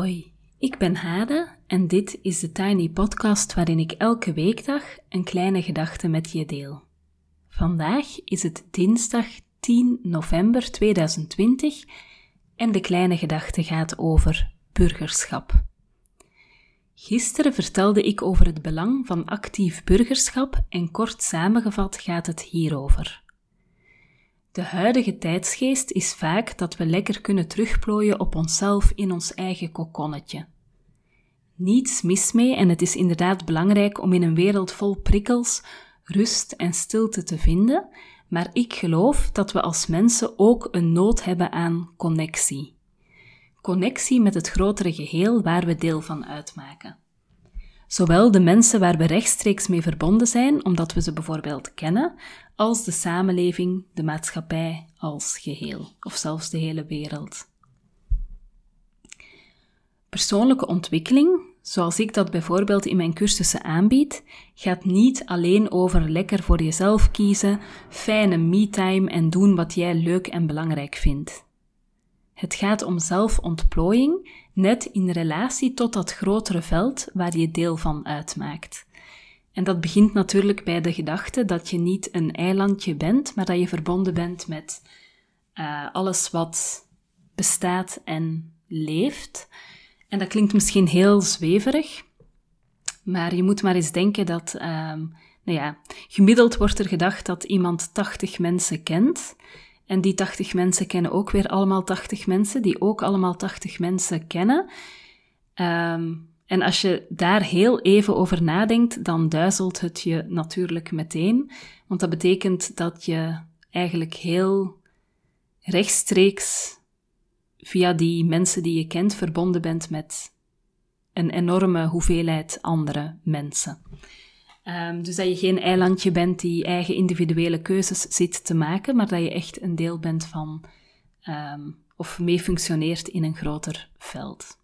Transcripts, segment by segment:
Hoi, ik ben Hade en dit is de Tiny Podcast waarin ik elke weekdag een kleine gedachte met je deel. Vandaag is het dinsdag 10 november 2020 en de kleine gedachte gaat over burgerschap. Gisteren vertelde ik over het belang van actief burgerschap en kort samengevat gaat het hierover. De huidige tijdsgeest is vaak dat we lekker kunnen terugplooien op onszelf in ons eigen kokonnetje. Niets mis mee en het is inderdaad belangrijk om in een wereld vol prikkels rust en stilte te vinden, maar ik geloof dat we als mensen ook een nood hebben aan connectie. Connectie met het grotere geheel waar we deel van uitmaken. Zowel de mensen waar we rechtstreeks mee verbonden zijn, omdat we ze bijvoorbeeld kennen, als de samenleving, de maatschappij als geheel, of zelfs de hele wereld. Persoonlijke ontwikkeling, zoals ik dat bijvoorbeeld in mijn cursussen aanbied, gaat niet alleen over lekker voor jezelf kiezen, fijne me-time en doen wat jij leuk en belangrijk vindt. Het gaat om zelfontplooiing, net in relatie tot dat grotere veld waar je deel van uitmaakt. En dat begint natuurlijk bij de gedachte dat je niet een eilandje bent, maar dat je verbonden bent met uh, alles wat bestaat en leeft. En dat klinkt misschien heel zweverig, maar je moet maar eens denken dat, uh, nou ja, gemiddeld wordt er gedacht dat iemand 80 mensen kent. En die 80 mensen kennen ook weer allemaal 80 mensen, die ook allemaal 80 mensen kennen. Um, en als je daar heel even over nadenkt, dan duizelt het je natuurlijk meteen. Want dat betekent dat je eigenlijk heel rechtstreeks via die mensen die je kent verbonden bent met een enorme hoeveelheid andere mensen. Um, dus dat je geen eilandje bent die eigen individuele keuzes zit te maken, maar dat je echt een deel bent van um, of mee functioneert in een groter veld.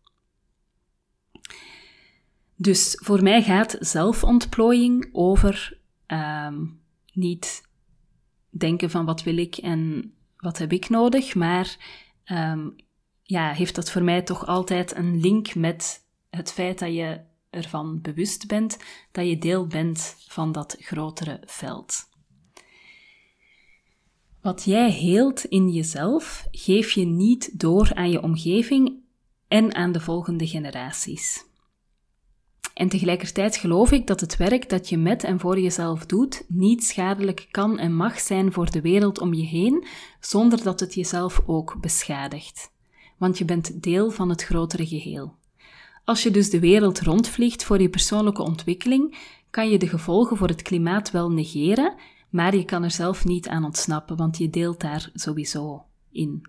Dus voor mij gaat zelfontplooiing over um, niet denken van wat wil ik en wat heb ik nodig, maar um, ja, heeft dat voor mij toch altijd een link met het feit dat je ervan bewust bent dat je deel bent van dat grotere veld. Wat jij heelt in jezelf, geef je niet door aan je omgeving en aan de volgende generaties. En tegelijkertijd geloof ik dat het werk dat je met en voor jezelf doet niet schadelijk kan en mag zijn voor de wereld om je heen, zonder dat het jezelf ook beschadigt. Want je bent deel van het grotere geheel. Als je dus de wereld rondvliegt voor je persoonlijke ontwikkeling, kan je de gevolgen voor het klimaat wel negeren, maar je kan er zelf niet aan ontsnappen, want je deelt daar sowieso in.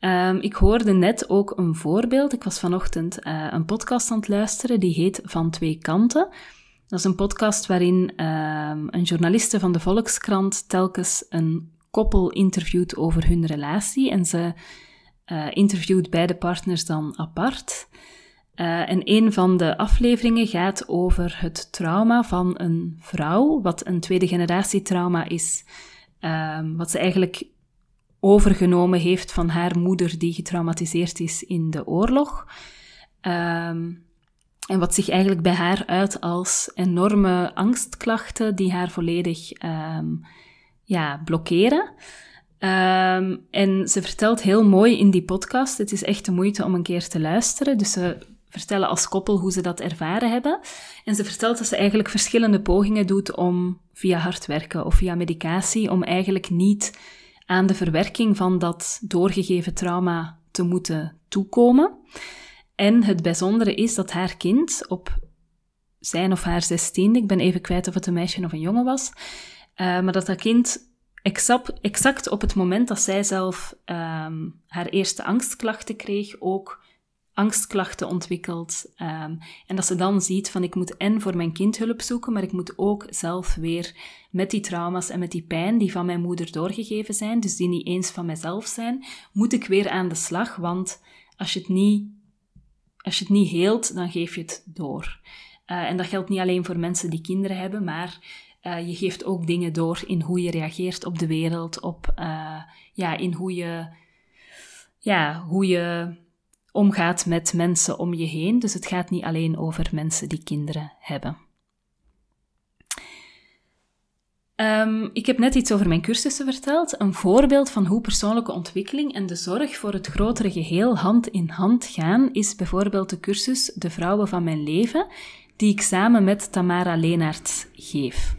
Um, ik hoorde net ook een voorbeeld. Ik was vanochtend uh, een podcast aan het luisteren, die heet Van Twee Kanten. Dat is een podcast waarin um, een journaliste van de Volkskrant telkens een koppel interviewt over hun relatie. En ze uh, interviewt beide partners dan apart. Uh, en een van de afleveringen gaat over het trauma van een vrouw, wat een tweede generatie trauma is, um, wat ze eigenlijk overgenomen heeft van haar moeder die getraumatiseerd is in de oorlog. Um, en wat zich eigenlijk bij haar uit als enorme angstklachten die haar volledig um, ja, blokkeren. Um, en ze vertelt heel mooi in die podcast, het is echt de moeite om een keer te luisteren. Dus ze vertellen als koppel hoe ze dat ervaren hebben. En ze vertelt dat ze eigenlijk verschillende pogingen doet om via hard werken of via medicatie, om eigenlijk niet aan de verwerking van dat doorgegeven trauma te moeten toekomen. En het bijzondere is dat haar kind op zijn of haar zestiende, ik ben even kwijt of het een meisje of een jongen was, uh, maar dat dat kind exact, exact op het moment dat zij zelf um, haar eerste angstklachten kreeg, ook angstklachten ontwikkeld. Um, en dat ze dan ziet van ik moet en voor mijn kind hulp zoeken, maar ik moet ook zelf weer met die trauma's en met die pijn die van mijn moeder doorgegeven zijn, dus die niet eens van mijzelf zijn, moet ik weer aan de slag, want als je het niet, als je het niet heelt, dan geef je het door. Uh, en dat geldt niet alleen voor mensen die kinderen hebben, maar uh, je geeft ook dingen door in hoe je reageert op de wereld, op, uh, ja, in hoe je, ja, hoe je omgaat met mensen om je heen. Dus het gaat niet alleen over mensen die kinderen hebben. Um, ik heb net iets over mijn cursussen verteld. Een voorbeeld van hoe persoonlijke ontwikkeling en de zorg voor het grotere geheel hand in hand gaan, is bijvoorbeeld de cursus De Vrouwen van Mijn Leven, die ik samen met Tamara Leenaerts geef.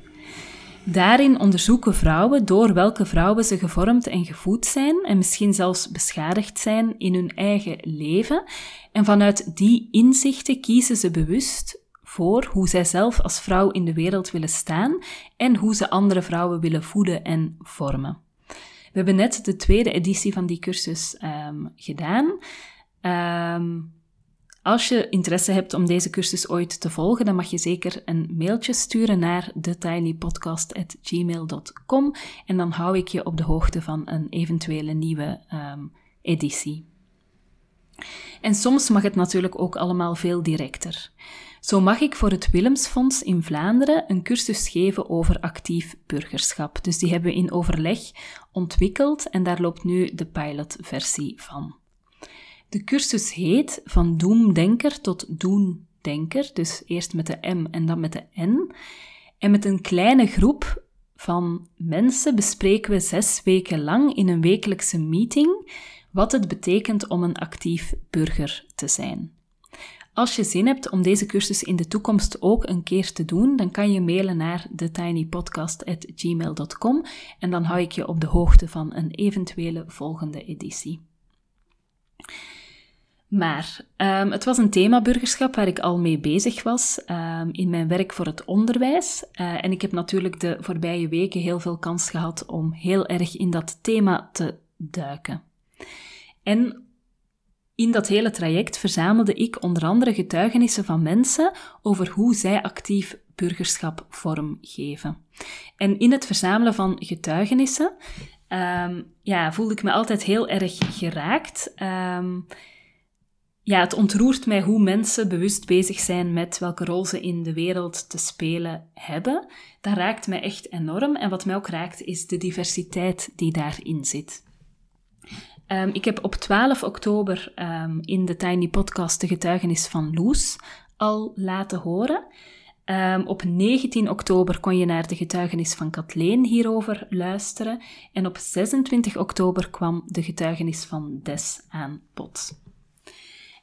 Daarin onderzoeken vrouwen door welke vrouwen ze gevormd en gevoed zijn en misschien zelfs beschadigd zijn in hun eigen leven. En vanuit die inzichten kiezen ze bewust voor hoe zij zelf als vrouw in de wereld willen staan en hoe ze andere vrouwen willen voeden en vormen. We hebben net de tweede editie van die cursus um, gedaan. Um, als je interesse hebt om deze cursus ooit te volgen, dan mag je zeker een mailtje sturen naar thetinypodcast.gmail.com en dan hou ik je op de hoogte van een eventuele nieuwe um, editie. En soms mag het natuurlijk ook allemaal veel directer. Zo mag ik voor het Willemsfonds in Vlaanderen een cursus geven over actief burgerschap. Dus die hebben we in overleg ontwikkeld en daar loopt nu de pilotversie van. De cursus heet Van Doemdenker tot Doendenker, dus eerst met de M en dan met de N. En met een kleine groep van mensen bespreken we zes weken lang in een wekelijkse meeting wat het betekent om een actief burger te zijn. Als je zin hebt om deze cursus in de toekomst ook een keer te doen, dan kan je mailen naar thetinypodcast.gmail.com en dan hou ik je op de hoogte van een eventuele volgende editie. Maar um, het was een thema burgerschap waar ik al mee bezig was um, in mijn werk voor het onderwijs. Uh, en ik heb natuurlijk de voorbije weken heel veel kans gehad om heel erg in dat thema te duiken. En in dat hele traject verzamelde ik onder andere getuigenissen van mensen over hoe zij actief burgerschap vormgeven. En in het verzamelen van getuigenissen um, ja, voelde ik me altijd heel erg geraakt. Ja, het ontroert mij hoe mensen bewust bezig zijn met welke rol ze in de wereld te spelen hebben. Dat raakt mij echt enorm. En wat mij ook raakt, is de diversiteit die daarin zit. Um, ik heb op 12 oktober um, in de Tiny Podcast de getuigenis van Loes al laten horen. Um, op 19 oktober kon je naar de getuigenis van Kathleen hierover luisteren. En op 26 oktober kwam de getuigenis van Des aan bod.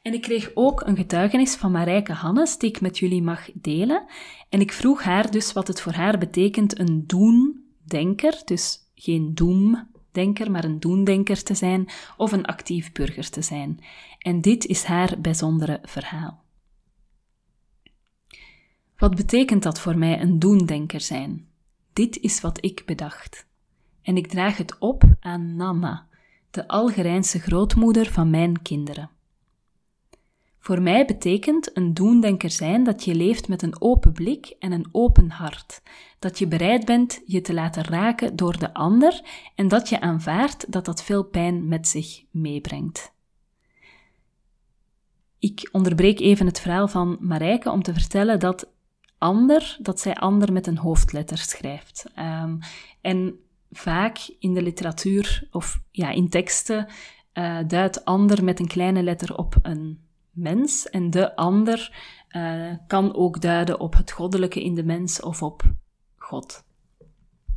En ik kreeg ook een getuigenis van Marijke Hannes, die ik met jullie mag delen. En ik vroeg haar dus wat het voor haar betekent een doen-denker, dus geen doemdenker, maar een doendenker te zijn, of een actief burger te zijn. En dit is haar bijzondere verhaal. Wat betekent dat voor mij een doendenker zijn? Dit is wat ik bedacht. En ik draag het op aan Nana, de Algerijnse grootmoeder van mijn kinderen. Voor mij betekent een doendenker zijn dat je leeft met een open blik en een open hart, dat je bereid bent je te laten raken door de ander en dat je aanvaardt dat dat veel pijn met zich meebrengt. Ik onderbreek even het verhaal van Marijke om te vertellen dat ander, dat zij ander met een hoofdletter schrijft. Um, en vaak in de literatuur of ja, in teksten uh, duidt ander met een kleine letter op een mens en de ander uh, kan ook duiden op het goddelijke in de mens of op God.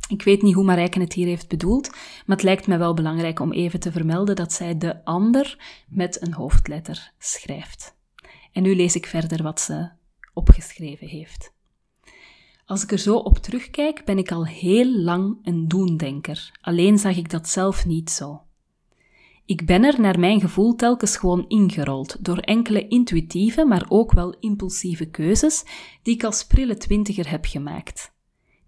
Ik weet niet hoe Marijke het hier heeft bedoeld, maar het lijkt mij wel belangrijk om even te vermelden dat zij de ander met een hoofdletter schrijft. En nu lees ik verder wat ze opgeschreven heeft. Als ik er zo op terugkijk, ben ik al heel lang een doendenker, alleen zag ik dat zelf niet zo. Ik ben er naar mijn gevoel telkens gewoon ingerold door enkele intuïtieve, maar ook wel impulsieve keuzes die ik als prille twintiger heb gemaakt.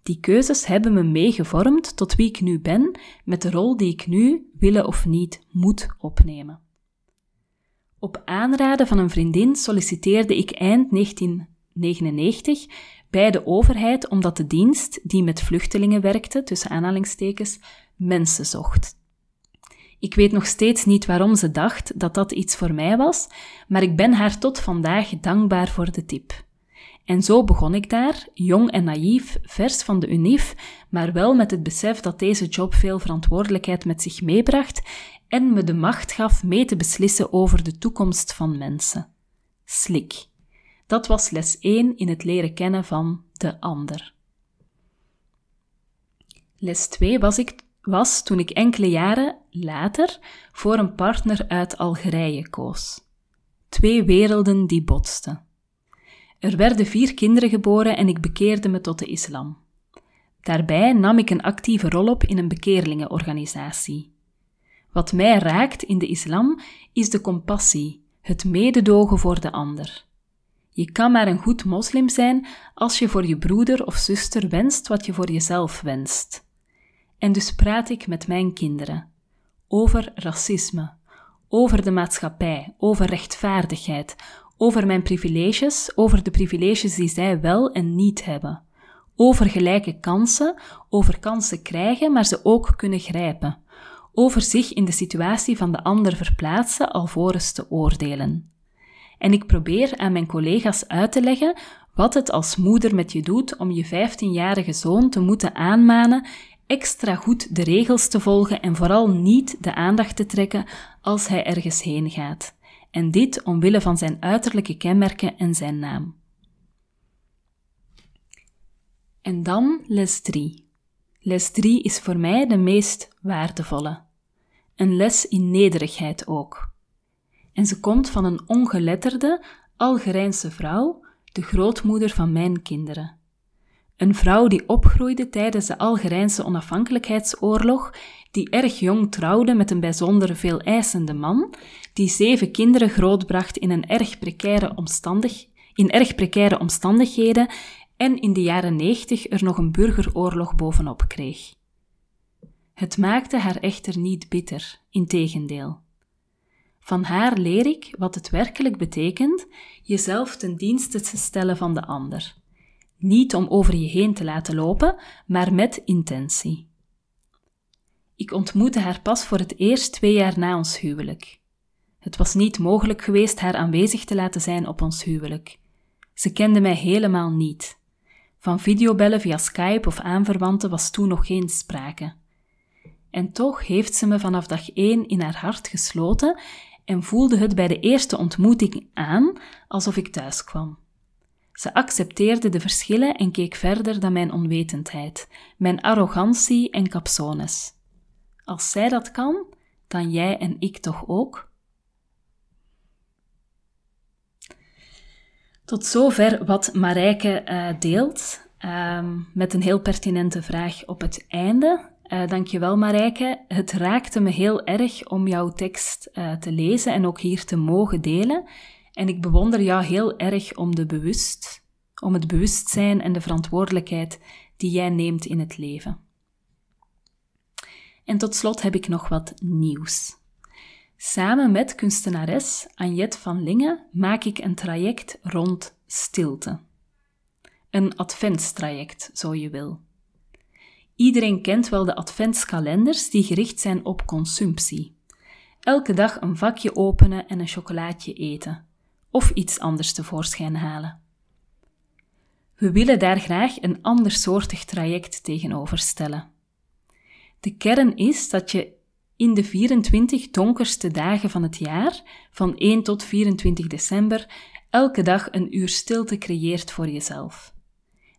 Die keuzes hebben me meegevormd tot wie ik nu ben, met de rol die ik nu, willen of niet, moet opnemen. Op aanraden van een vriendin solliciteerde ik eind 1999 bij de overheid omdat de dienst, die met vluchtelingen werkte, tussen aanhalingstekens, mensen zocht. Ik weet nog steeds niet waarom ze dacht dat dat iets voor mij was, maar ik ben haar tot vandaag dankbaar voor de tip. En zo begon ik daar, jong en naïef, vers van de UNIF, maar wel met het besef dat deze job veel verantwoordelijkheid met zich meebracht en me de macht gaf mee te beslissen over de toekomst van mensen. Slik. Dat was les 1 in het leren kennen van de ander. Les 2 was, ik, was toen ik enkele jaren later voor een partner uit Algerije koos. Twee werelden die botsten. Er werden vier kinderen geboren en ik bekeerde me tot de islam. Daarbij nam ik een actieve rol op in een bekeerlingenorganisatie. Wat mij raakt in de islam is de compassie, het mededogen voor de ander. Je kan maar een goed moslim zijn als je voor je broeder of zuster wenst wat je voor jezelf wenst. En dus praat ik met mijn kinderen over racisme, over de maatschappij, over rechtvaardigheid, over mijn privileges, over de privileges die zij wel en niet hebben, over gelijke kansen, over kansen krijgen, maar ze ook kunnen grijpen, over zich in de situatie van de ander verplaatsen alvorens te oordelen. En ik probeer aan mijn collega's uit te leggen wat het als moeder met je doet om je 15-jarige zoon te moeten aanmanen extra goed de regels te volgen en vooral niet de aandacht te trekken als hij ergens heen gaat. En dit omwille van zijn uiterlijke kenmerken en zijn naam. En dan les 3. Les 3 is voor mij de meest waardevolle. Een les in nederigheid ook. En ze komt van een ongeletterde, Algerijnse vrouw, de grootmoeder van mijn kinderen. Een vrouw die opgroeide tijdens de Algerijnse onafhankelijkheidsoorlog, die erg jong trouwde met een bijzonder veel eisende man, die zeven kinderen grootbracht in, een erg precaire omstandig, in erg precaire omstandigheden en in de jaren negentig er nog een burgeroorlog bovenop kreeg. Het maakte haar echter niet bitter, integendeel. Van haar leer ik wat het werkelijk betekent jezelf ten dienste te stellen van de ander niet om over je heen te laten lopen, maar met intentie. Ik ontmoette haar pas voor het eerst twee jaar na ons huwelijk. Het was niet mogelijk geweest haar aanwezig te laten zijn op ons huwelijk. Ze kende mij helemaal niet. Van videobellen via Skype of aanverwanten was toen nog geen sprake. En toch heeft ze me vanaf dag één in haar hart gesloten en voelde het bij de eerste ontmoeting aan alsof ik thuis kwam. Ze accepteerde de verschillen en keek verder dan mijn onwetendheid, mijn arrogantie en capsones. Als zij dat kan, dan jij en ik toch ook? Tot zover wat Marijke uh, deelt, uh, met een heel pertinente vraag op het einde. Uh, dankjewel Marijke. Het raakte me heel erg om jouw tekst uh, te lezen en ook hier te mogen delen. En ik bewonder jou heel erg om, de bewust, om het bewustzijn en de verantwoordelijkheid die jij neemt in het leven. En tot slot heb ik nog wat nieuws. Samen met kunstenares Anjet van Lingen maak ik een traject rond stilte. Een adventstraject, zo je wil. Iedereen kent wel de adventskalenders die gericht zijn op consumptie. Elke dag een vakje openen en een chocolaatje eten of iets anders tevoorschijn halen. We willen daar graag een andersoortig traject tegenover stellen. De kern is dat je in de 24 donkerste dagen van het jaar, van 1 tot 24 december, elke dag een uur stilte creëert voor jezelf.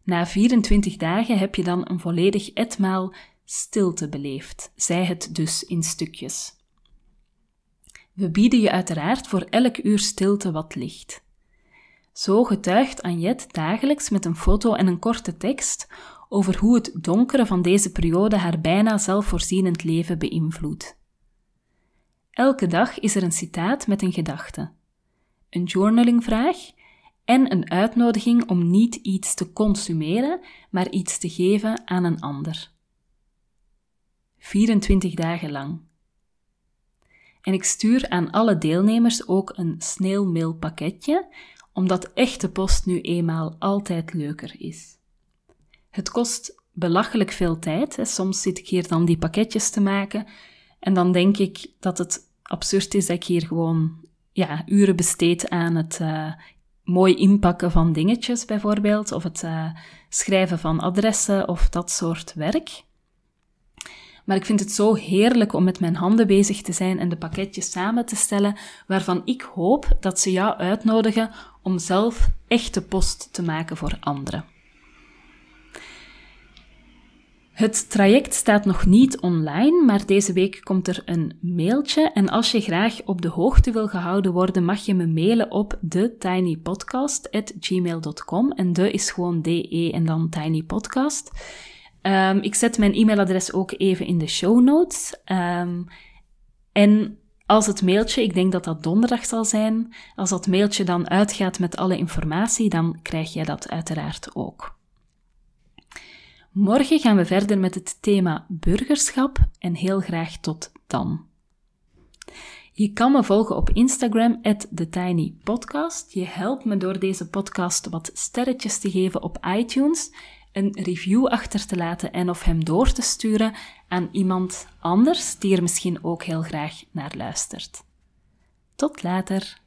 Na 24 dagen heb je dan een volledig etmaal stilte beleefd, zij het dus in stukjes. We bieden je uiteraard voor elk uur stilte wat licht. Zo getuigt Anjet dagelijks met een foto en een korte tekst over hoe het donkere van deze periode haar bijna zelfvoorzienend leven beïnvloedt. Elke dag is er een citaat met een gedachte, een journalingvraag en een uitnodiging om niet iets te consumeren, maar iets te geven aan een ander. 24 dagen lang. En ik stuur aan alle deelnemers ook een sneeuwmailpakketje, omdat echte post nu eenmaal altijd leuker is. Het kost belachelijk veel tijd. Hè. Soms zit ik hier dan die pakketjes te maken en dan denk ik dat het absurd is dat ik hier gewoon ja, uren besteed aan het uh, mooi inpakken van dingetjes bijvoorbeeld, of het uh, schrijven van adressen of dat soort werk. Maar ik vind het zo heerlijk om met mijn handen bezig te zijn en de pakketjes samen te stellen, waarvan ik hoop dat ze jou uitnodigen om zelf echte post te maken voor anderen. Het traject staat nog niet online, maar deze week komt er een mailtje. En als je graag op de hoogte wil gehouden worden, mag je me mailen op thetinypodcast.gmail.com. En de is gewoon DE en dan tinypodcast. Um, ik zet mijn e-mailadres ook even in de show notes. Um, en als het mailtje, ik denk dat dat donderdag zal zijn, als dat mailtje dan uitgaat met alle informatie, dan krijg jij dat uiteraard ook. Morgen gaan we verder met het thema burgerschap en heel graag tot dan. Je kan me volgen op Instagram, TheTinyPodcast. Je helpt me door deze podcast wat sterretjes te geven op iTunes, een review achter te laten en of hem door te sturen aan iemand anders die er misschien ook heel graag naar luistert. Tot later!